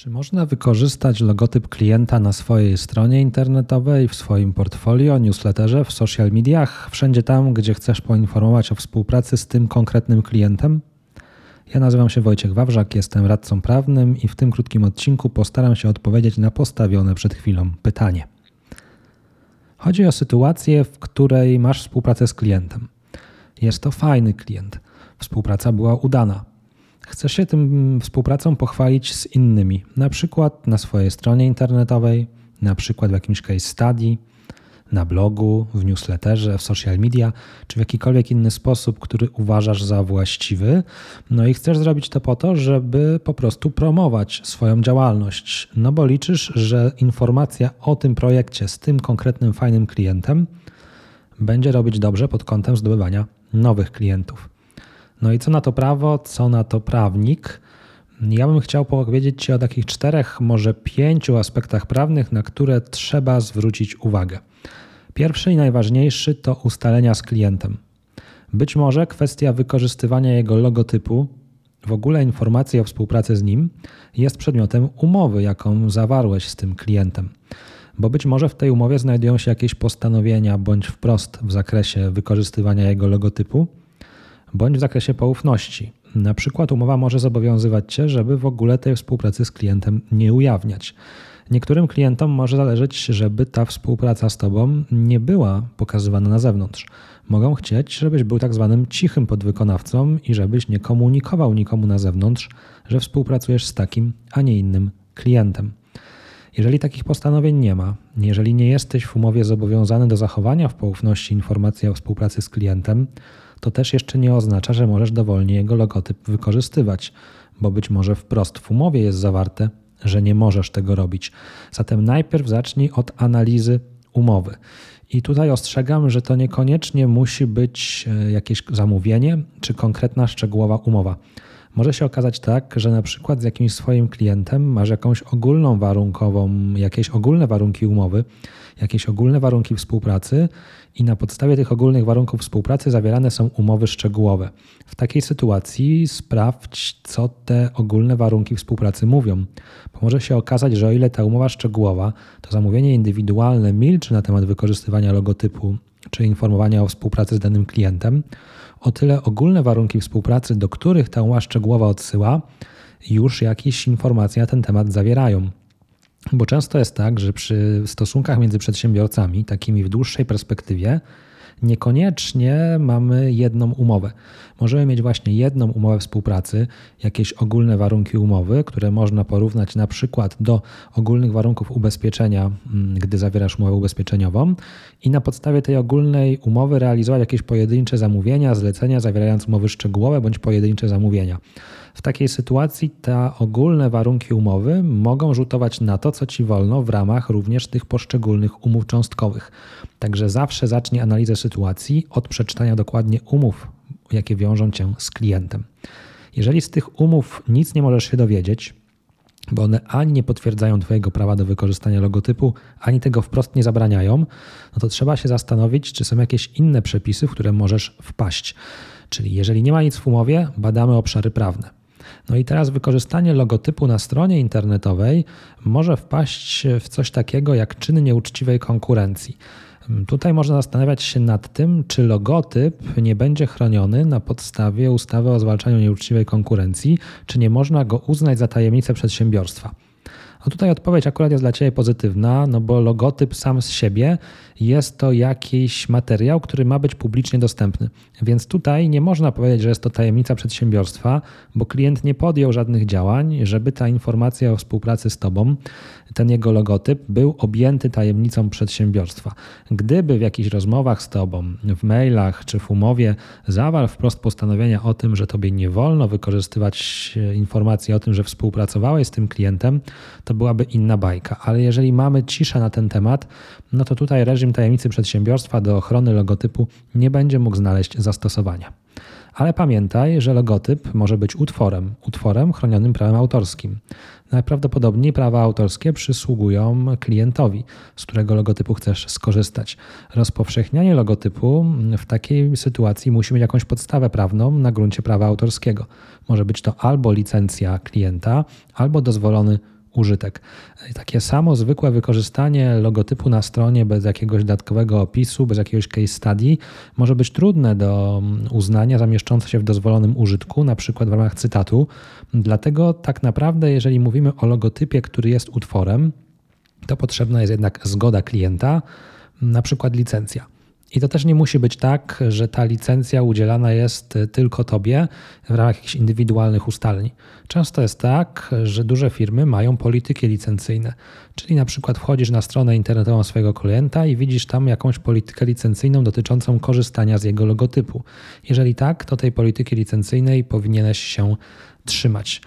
Czy można wykorzystać logotyp klienta na swojej stronie internetowej, w swoim portfolio, newsletterze, w social mediach, wszędzie tam, gdzie chcesz poinformować o współpracy z tym konkretnym klientem? Ja nazywam się Wojciech Wawrzak, jestem radcą prawnym i w tym krótkim odcinku postaram się odpowiedzieć na postawione przed chwilą pytanie. Chodzi o sytuację, w której masz współpracę z klientem. Jest to fajny klient. Współpraca była udana Chcesz się tym współpracą pochwalić z innymi, na przykład na swojej stronie internetowej, na przykład w jakimś case study, na blogu, w newsletterze, w social media, czy w jakikolwiek inny sposób, który uważasz za właściwy. No i chcesz zrobić to po to, żeby po prostu promować swoją działalność. No bo liczysz, że informacja o tym projekcie z tym konkretnym fajnym klientem będzie robić dobrze pod kątem zdobywania nowych klientów. No i co na to prawo, co na to prawnik? Ja bym chciał powiedzieć Ci o takich czterech, może pięciu aspektach prawnych, na które trzeba zwrócić uwagę. Pierwszy i najważniejszy to ustalenia z klientem. Być może kwestia wykorzystywania jego logotypu, w ogóle informacji o współpracy z nim, jest przedmiotem umowy, jaką zawarłeś z tym klientem. Bo być może w tej umowie znajdują się jakieś postanowienia bądź wprost w zakresie wykorzystywania jego logotypu, bądź w zakresie poufności. Na przykład umowa może zobowiązywać Cię, żeby w ogóle tej współpracy z klientem nie ujawniać. Niektórym klientom może zależeć, żeby ta współpraca z Tobą nie była pokazywana na zewnątrz. Mogą chcieć, żebyś był tak zwanym cichym podwykonawcą i żebyś nie komunikował nikomu na zewnątrz, że współpracujesz z takim, a nie innym klientem. Jeżeli takich postanowień nie ma, jeżeli nie jesteś w umowie zobowiązany do zachowania w poufności informacji o współpracy z klientem, to też jeszcze nie oznacza, że możesz dowolnie jego logotyp wykorzystywać, bo być może wprost w umowie jest zawarte, że nie możesz tego robić. Zatem najpierw zacznij od analizy umowy. I tutaj ostrzegam, że to niekoniecznie musi być e, jakieś zamówienie czy konkretna szczegółowa umowa. Może się okazać tak, że na przykład z jakimś swoim klientem masz jakąś ogólną warunkową, jakieś ogólne warunki umowy, jakieś ogólne warunki współpracy i na podstawie tych ogólnych warunków współpracy zawierane są umowy szczegółowe. W takiej sytuacji sprawdź, co te ogólne warunki współpracy mówią. Bo może się okazać, że o ile ta umowa szczegółowa, to zamówienie indywidualne milczy na temat wykorzystywania logotypu czy informowania o współpracy z danym klientem, o tyle ogólne warunki współpracy, do których ta umowa szczegółowa odsyła, już jakieś informacje na ten temat zawierają. Bo często jest tak, że przy stosunkach między przedsiębiorcami, takimi w dłuższej perspektywie, niekoniecznie mamy jedną umowę. Możemy mieć właśnie jedną umowę współpracy, jakieś ogólne warunki umowy, które można porównać na przykład do ogólnych warunków ubezpieczenia, mm, gdy zawierasz umowę ubezpieczeniową, i na podstawie tej ogólnej umowy realizować jakieś pojedyncze zamówienia, zlecenia, zawierając umowy szczegółowe bądź pojedyncze zamówienia. W takiej sytuacji te ogólne warunki umowy mogą rzutować na to, co ci wolno w ramach również tych poszczególnych umów cząstkowych. Także zawsze zacznij analizę sytuacji od przeczytania dokładnie umów, jakie wiążą cię z klientem. Jeżeli z tych umów nic nie możesz się dowiedzieć, bo one ani nie potwierdzają Twojego prawa do wykorzystania logotypu, ani tego wprost nie zabraniają, no to trzeba się zastanowić, czy są jakieś inne przepisy, w które możesz wpaść. Czyli jeżeli nie ma nic w umowie, badamy obszary prawne. No i teraz wykorzystanie logotypu na stronie internetowej może wpaść w coś takiego jak czyn nieuczciwej konkurencji. Tutaj można zastanawiać się nad tym, czy logotyp nie będzie chroniony na podstawie ustawy o zwalczaniu nieuczciwej konkurencji, czy nie można go uznać za tajemnicę przedsiębiorstwa. No tutaj odpowiedź akurat jest dla Ciebie pozytywna, no bo logotyp sam z siebie jest to jakiś materiał, który ma być publicznie dostępny. Więc tutaj nie można powiedzieć, że jest to tajemnica przedsiębiorstwa, bo klient nie podjął żadnych działań, żeby ta informacja o współpracy z Tobą, ten jego logotyp był objęty tajemnicą przedsiębiorstwa. Gdyby w jakichś rozmowach z Tobą, w mailach czy w umowie zawarł wprost postanowienia o tym, że Tobie nie wolno wykorzystywać informacji o tym, że współpracowałeś z tym klientem, to byłaby inna bajka. Ale jeżeli mamy ciszę na ten temat, no to tutaj reżim tajemnicy przedsiębiorstwa do ochrony logotypu nie będzie mógł znaleźć zastosowania. Ale pamiętaj, że logotyp może być utworem, utworem chronionym prawem autorskim. Najprawdopodobniej prawa autorskie przysługują klientowi, z którego logotypu chcesz skorzystać. Rozpowszechnianie logotypu w takiej sytuacji musi mieć jakąś podstawę prawną na gruncie prawa autorskiego. Może być to albo licencja klienta, albo dozwolony użytek. Takie samo zwykłe wykorzystanie logotypu na stronie bez jakiegoś dodatkowego opisu, bez jakiegoś case study może być trudne do uznania, zamieszczące się w dozwolonym użytku, na przykład w ramach cytatu. Dlatego tak naprawdę, jeżeli mówimy o logotypie, który jest utworem, to potrzebna jest jednak zgoda klienta, na przykład licencja. I to też nie musi być tak, że ta licencja udzielana jest tylko tobie w ramach jakichś indywidualnych ustaleń. Często jest tak, że duże firmy mają polityki licencyjne, czyli na przykład wchodzisz na stronę internetową swojego klienta i widzisz tam jakąś politykę licencyjną dotyczącą korzystania z jego logotypu. Jeżeli tak, to tej polityki licencyjnej powinieneś się trzymać.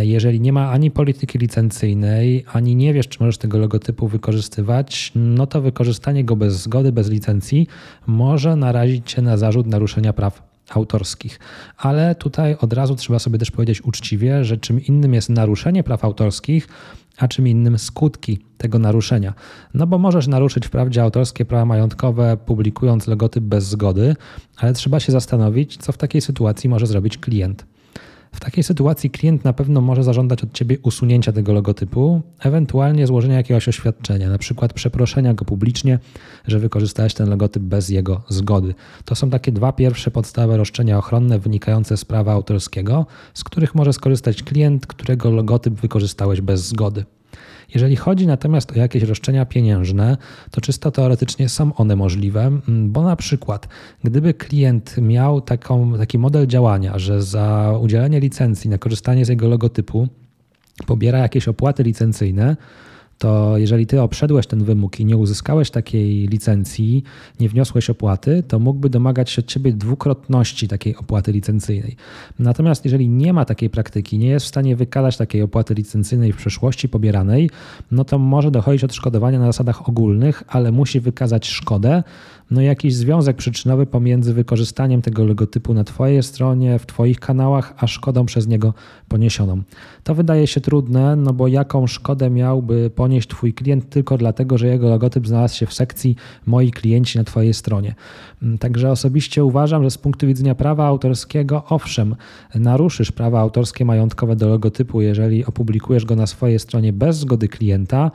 Jeżeli nie ma ani polityki licencyjnej, ani nie wiesz, czy możesz tego logotypu wykorzystywać, no to wykorzystanie go bez zgody, bez licencji może narazić cię na zarzut naruszenia praw autorskich. Ale tutaj od razu trzeba sobie też powiedzieć uczciwie, że czym innym jest naruszenie praw autorskich, a czym innym skutki tego naruszenia. No bo możesz naruszyć wprawdzie autorskie prawa majątkowe, publikując logotyp bez zgody, ale trzeba się zastanowić, co w takiej sytuacji może zrobić klient. W takiej sytuacji klient na pewno może zażądać od Ciebie usunięcia tego logotypu, ewentualnie złożenia jakiegoś oświadczenia, na przykład przeproszenia go publicznie, że wykorzystałeś ten logotyp bez jego zgody. To są takie dwa pierwsze podstawowe roszczenia ochronne wynikające z prawa autorskiego, z których może skorzystać klient, którego logotyp wykorzystałeś bez zgody. Jeżeli chodzi natomiast o jakieś roszczenia pieniężne, to czysto teoretycznie są one możliwe, bo na przykład gdyby klient miał taką, taki model działania, że za udzielenie licencji na korzystanie z jego logotypu pobiera jakieś opłaty licencyjne, to jeżeli ty obszedłeś ten wymóg i nie uzyskałeś takiej licencji, nie wniosłeś opłaty, to mógłby domagać się od ciebie dwukrotności takiej opłaty licencyjnej. Natomiast jeżeli nie ma takiej praktyki, nie jest w stanie wykazać takiej opłaty licencyjnej w przeszłości pobieranej, no to może dochodzić odszkodowania na zasadach ogólnych, ale musi wykazać szkodę, no jakiś związek przyczynowy pomiędzy wykorzystaniem tego logotypu na Twojej stronie, w Twoich kanałach, a szkodą przez niego poniesioną. To wydaje się trudne, no bo jaką szkodę miałby ponieść Twój klient tylko dlatego, że jego logotyp znalazł się w sekcji moi klienci na Twojej stronie. Mm, także osobiście uważam, że z punktu widzenia prawa autorskiego, owszem, naruszysz prawa autorskie majątkowe do logotypu, jeżeli opublikujesz go na swojej stronie bez zgody klienta,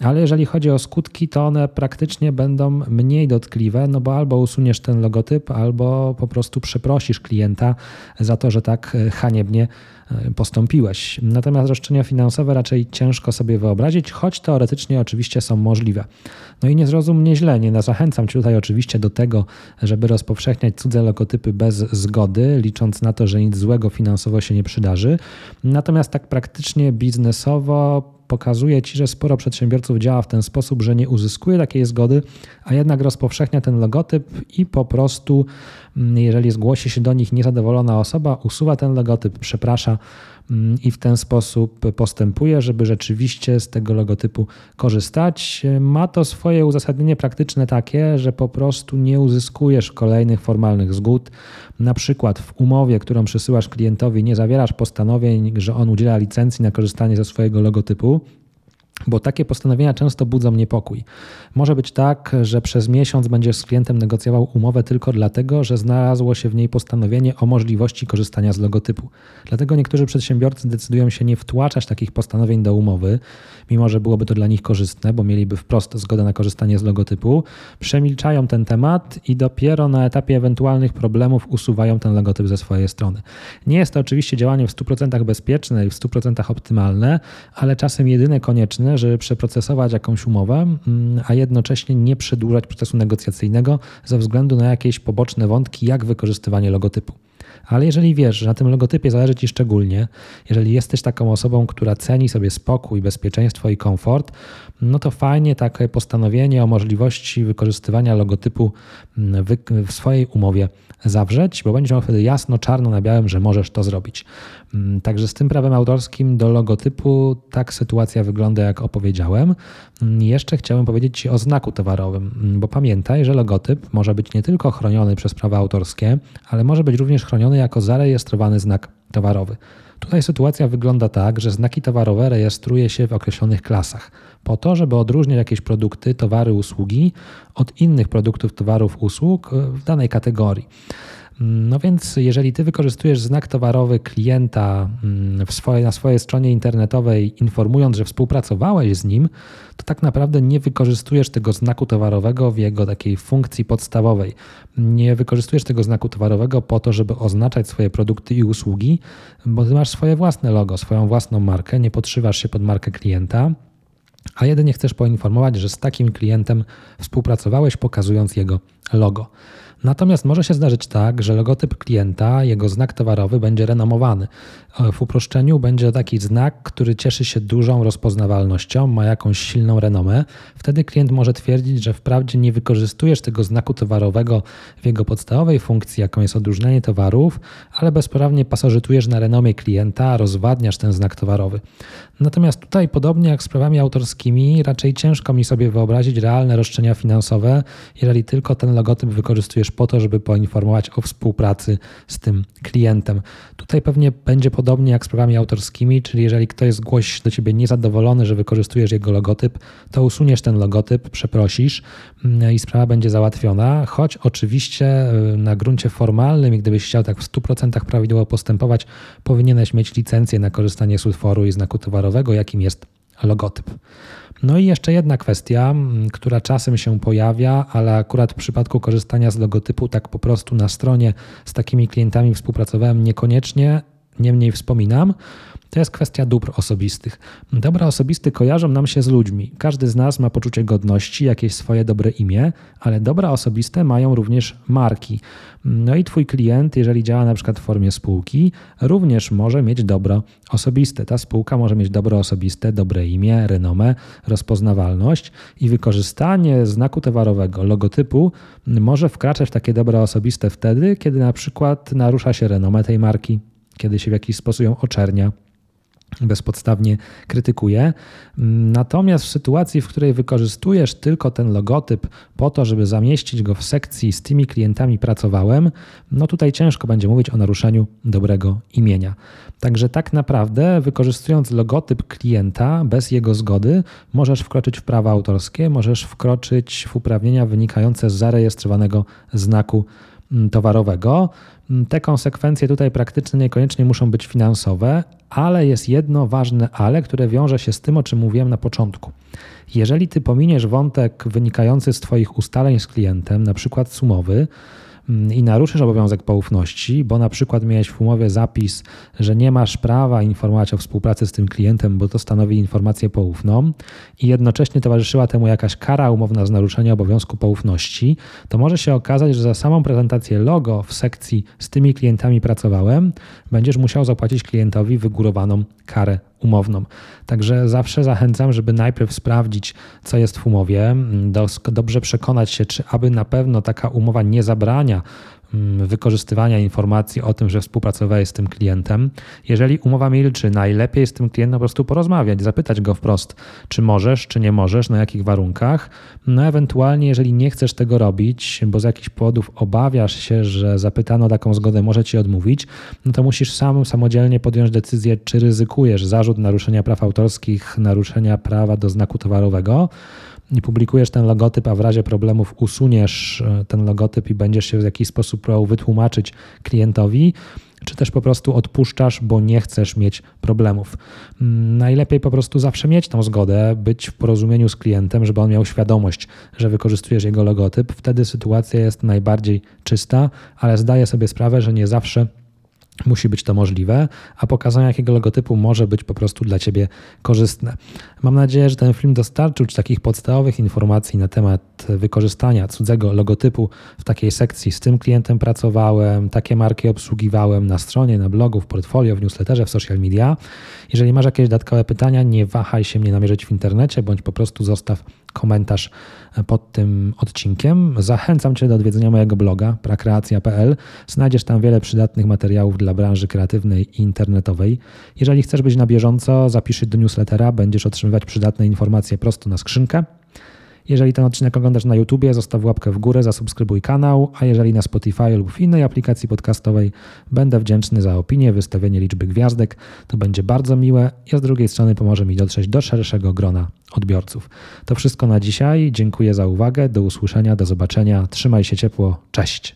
ale jeżeli chodzi o skutki, to one praktycznie będą mniej dotkliwe, no bo albo usuniesz ten logotyp, albo po prostu przeprosisz klienta za to, że tak haniebnie e, postąpiłeś. Natomiast roszczenia finansowe raczej ciężko sobie wyobrazić, choć teoretycznie oczywiście są możliwe. No i nie zrozum mnie źle, nie zachęcam Cię tutaj oczywiście do tego, żeby rozpowszechniać cudze logotypy bez zgody, licząc na to, że nic złego finansowo się nie przydarzy. Natomiast tak praktycznie biznesowo pokazuje ci, że sporo przedsiębiorców działa w ten sposób, że nie uzyskuje takiej zgody, a jednak rozpowszechnia ten logotyp i po prostu, jeżeli zgłosi się do nich niezadowolona osoba, usuwa ten logotyp, przeprasza Mm, i w ten sposób postępuje, żeby rzeczywiście z tego logotypu korzystać. Ma to swoje uzasadnienie praktyczne takie, że po prostu nie uzyskujesz kolejnych formalnych zgód. Na przykład w umowie, którą przesyłasz klientowi, nie zawierasz postanowień, że on udziela licencji na korzystanie ze swojego logotypu bo takie postanowienia często budzą niepokój. Może być tak, że przez miesiąc będziesz z klientem negocjował umowę tylko dlatego, że znalazło się w niej postanowienie o możliwości korzystania z logotypu. Dlatego niektórzy przedsiębiorcy decydują się nie wtłaczać takich postanowień do umowy, mimo że byłoby to dla nich korzystne, bo mieliby wprost zgodę na korzystanie z logotypu. Przemilczają ten temat i dopiero na etapie ewentualnych problemów usuwają ten logotyp ze swojej strony. Nie jest to oczywiście działanie w 100% bezpieczne i w 100% optymalne, ale czasem jedyne konieczne żeby przeprocesować jakąś umowę, mm, a jednocześnie nie przedłużać procesu negocjacyjnego ze względu na jakieś poboczne wątki, jak wykorzystywanie logotypu. Ale jeżeli wiesz, że na tym logotypie zależy Ci szczególnie, jeżeli jesteś taką osobą, która ceni sobie spokój, bezpieczeństwo i komfort, no to fajnie takie postanowienie o możliwości wykorzystywania logotypu mm, w swojej umowie zawrzeć, bo będziesz miał wtedy jasno, czarno na białym, że możesz to zrobić. Mm, także z tym prawem autorskim do logotypu tak sytuacja wygląda, jak opowiedziałem. Mm, jeszcze chciałem powiedzieć Ci o znaku towarowym, bo pamiętaj, że logotyp może być nie tylko chroniony przez prawa autorskie, ale może być również chroniony jako zarejestrowany znak towarowy. Tutaj sytuacja wygląda tak, że znaki towarowe rejestruje się w określonych klasach, po to, żeby odróżniać jakieś produkty, towary, usługi od innych produktów, towarów, usług w danej kategorii. No więc jeżeli ty wykorzystujesz znak towarowy klienta mm, swoje, na swojej stronie internetowej, informując, że współpracowałeś z nim, to tak naprawdę nie wykorzystujesz tego znaku towarowego w jego takiej funkcji podstawowej. Nie wykorzystujesz tego znaku towarowego po to, żeby oznaczać swoje produkty i usługi, bo ty masz swoje własne logo, swoją własną markę, nie podszywasz się pod markę klienta a jedynie chcesz poinformować, że z takim klientem współpracowałeś, pokazując jego logo. Natomiast może się zdarzyć tak, że logotyp klienta, jego znak towarowy będzie renomowany. W uproszczeniu będzie taki znak, który cieszy się dużą rozpoznawalnością, ma jakąś silną renomę. Wtedy klient może twierdzić, że wprawdzie nie wykorzystujesz tego znaku towarowego w jego podstawowej funkcji, jaką jest odróżnianie towarów, ale bezprawnie pasożytujesz na renomie klienta, rozwadniasz ten znak towarowy. Natomiast tutaj, podobnie jak z prawami autorskimi, raczej ciężko mi sobie wyobrazić realne roszczenia finansowe, jeżeli tylko ten logotyp wykorzystujesz po to, żeby poinformować o współpracy z tym klientem. Tutaj pewnie będzie podobnie jak z prawami autorskimi, czyli jeżeli ktoś zgłosi do ciebie niezadowolony, że wykorzystujesz jego logotyp, to usuniesz ten logotyp, przeprosisz mm, i sprawa będzie załatwiona, choć oczywiście y, na gruncie formalnym i gdybyś chciał tak w 100% prawidłowo postępować, powinieneś mieć licencję na korzystanie z utworu i znaku towarowego, jakim jest logotyp. No i jeszcze jedna kwestia, która czasem się pojawia, ale akurat w przypadku korzystania z logotypu, tak po prostu na stronie z takimi klientami współpracowałem niekoniecznie, niemniej wspominam, to jest kwestia dóbr osobistych. Dobra osobiste kojarzą nam się z ludźmi. Każdy z nas ma poczucie godności, jakieś swoje dobre imię, ale dobra osobiste mają również marki. No i twój klient, jeżeli działa na przykład w formie spółki, również może mieć dobro osobiste. Ta spółka może mieć dobro osobiste, dobre imię, renomę, rozpoznawalność i wykorzystanie znaku towarowego, logotypu może wkraczać w takie dobro osobiste wtedy, kiedy na przykład narusza się renomę tej marki, kiedy się w jakiś sposób ją oczernia bezpodstawnie krytykuje. Natomiast w sytuacji, w której wykorzystujesz tylko ten logotyp po to, żeby zamieścić go w sekcji z tymi klientami pracowałem, no tutaj ciężko będzie mówić o naruszeniu dobrego imienia. Także tak naprawdę wykorzystując logotyp klienta bez jego zgody, możesz wkroczyć w prawa autorskie, możesz wkroczyć w uprawnienia wynikające z zarejestrowanego znaku towarowego. Mm, te konsekwencje tutaj praktyczne niekoniecznie muszą być finansowe, ale jest jedno ważne ale, które wiąże się z tym, o czym mówiłem na początku. Jeżeli ty pominiesz wątek wynikający z Twoich ustaleń z klientem, na przykład sumowy, i naruszysz obowiązek poufności, bo na przykład miałeś w umowie zapis, że nie masz prawa informować o współpracy z tym klientem, bo to stanowi informację poufną i jednocześnie towarzyszyła temu jakaś kara umowna z naruszenia obowiązku poufności, to może się okazać, że za samą prezentację logo w sekcji z tymi klientami pracowałem, będziesz musiał zapłacić klientowi wygórowaną karę umowną. Także zawsze zachęcam, żeby najpierw sprawdzić, co jest w umowie, dobrze przekonać się, czy aby na pewno taka umowa nie zabrania Mm, wykorzystywania informacji o tym, że współpracowałeś z tym klientem. Jeżeli umowa milczy, najlepiej z tym klientem po prostu porozmawiać, zapytać go wprost, czy możesz, czy nie możesz, na jakich warunkach. No ewentualnie, jeżeli nie chcesz tego robić, bo z jakichś powodów obawiasz się, że zapytano taką zgodę może ci odmówić, no to musisz sam samodzielnie podjąć decyzję, czy ryzykujesz zarzut naruszenia praw autorskich, naruszenia prawa do znaku towarowego i publikujesz ten logotyp, a w razie problemów usuniesz e, ten logotyp i będziesz się w jakiś sposób próbował wytłumaczyć klientowi, czy też po prostu odpuszczasz, bo nie chcesz mieć problemów. Mm, najlepiej po prostu zawsze mieć tą zgodę, być w porozumieniu z klientem, żeby on miał świadomość, że wykorzystujesz jego logotyp. Wtedy sytuacja jest najbardziej czysta, ale zdaję sobie sprawę, że nie zawsze Musi być to możliwe, a pokazanie jakiego logotypu może być po prostu dla Ciebie korzystne. Mam nadzieję, że ten film dostarczył Ci takich podstawowych informacji na temat wykorzystania cudzego logotypu w takiej sekcji. Z tym klientem pracowałem, takie marki obsługiwałem na stronie, na blogu, w portfolio, w newsletterze, w social media. Jeżeli masz jakieś dodatkowe pytania, nie wahaj się mnie namierzyć w internecie, bądź po prostu zostaw komentarz pod tym odcinkiem. Zachęcam Cię do odwiedzenia mojego bloga prakreacja.pl. Znajdziesz tam wiele przydatnych materiałów dla branży kreatywnej i internetowej. Jeżeli chcesz być na bieżąco, zapisz się do newslettera, będziesz otrzymywać przydatne informacje prosto na skrzynkę. Jeżeli ten odcinek oglądasz na YouTubie, zostaw łapkę w górę, zasubskrybuj kanał, a jeżeli na Spotify lub w innej aplikacji podcastowej, będę wdzięczny za opinię, wystawienie liczby gwiazdek. To będzie bardzo miłe i z drugiej strony pomoże mi dotrzeć do szerszego grona odbiorców. To wszystko na dzisiaj. Dziękuję za uwagę. Do usłyszenia, do zobaczenia. Trzymaj się ciepło. Cześć.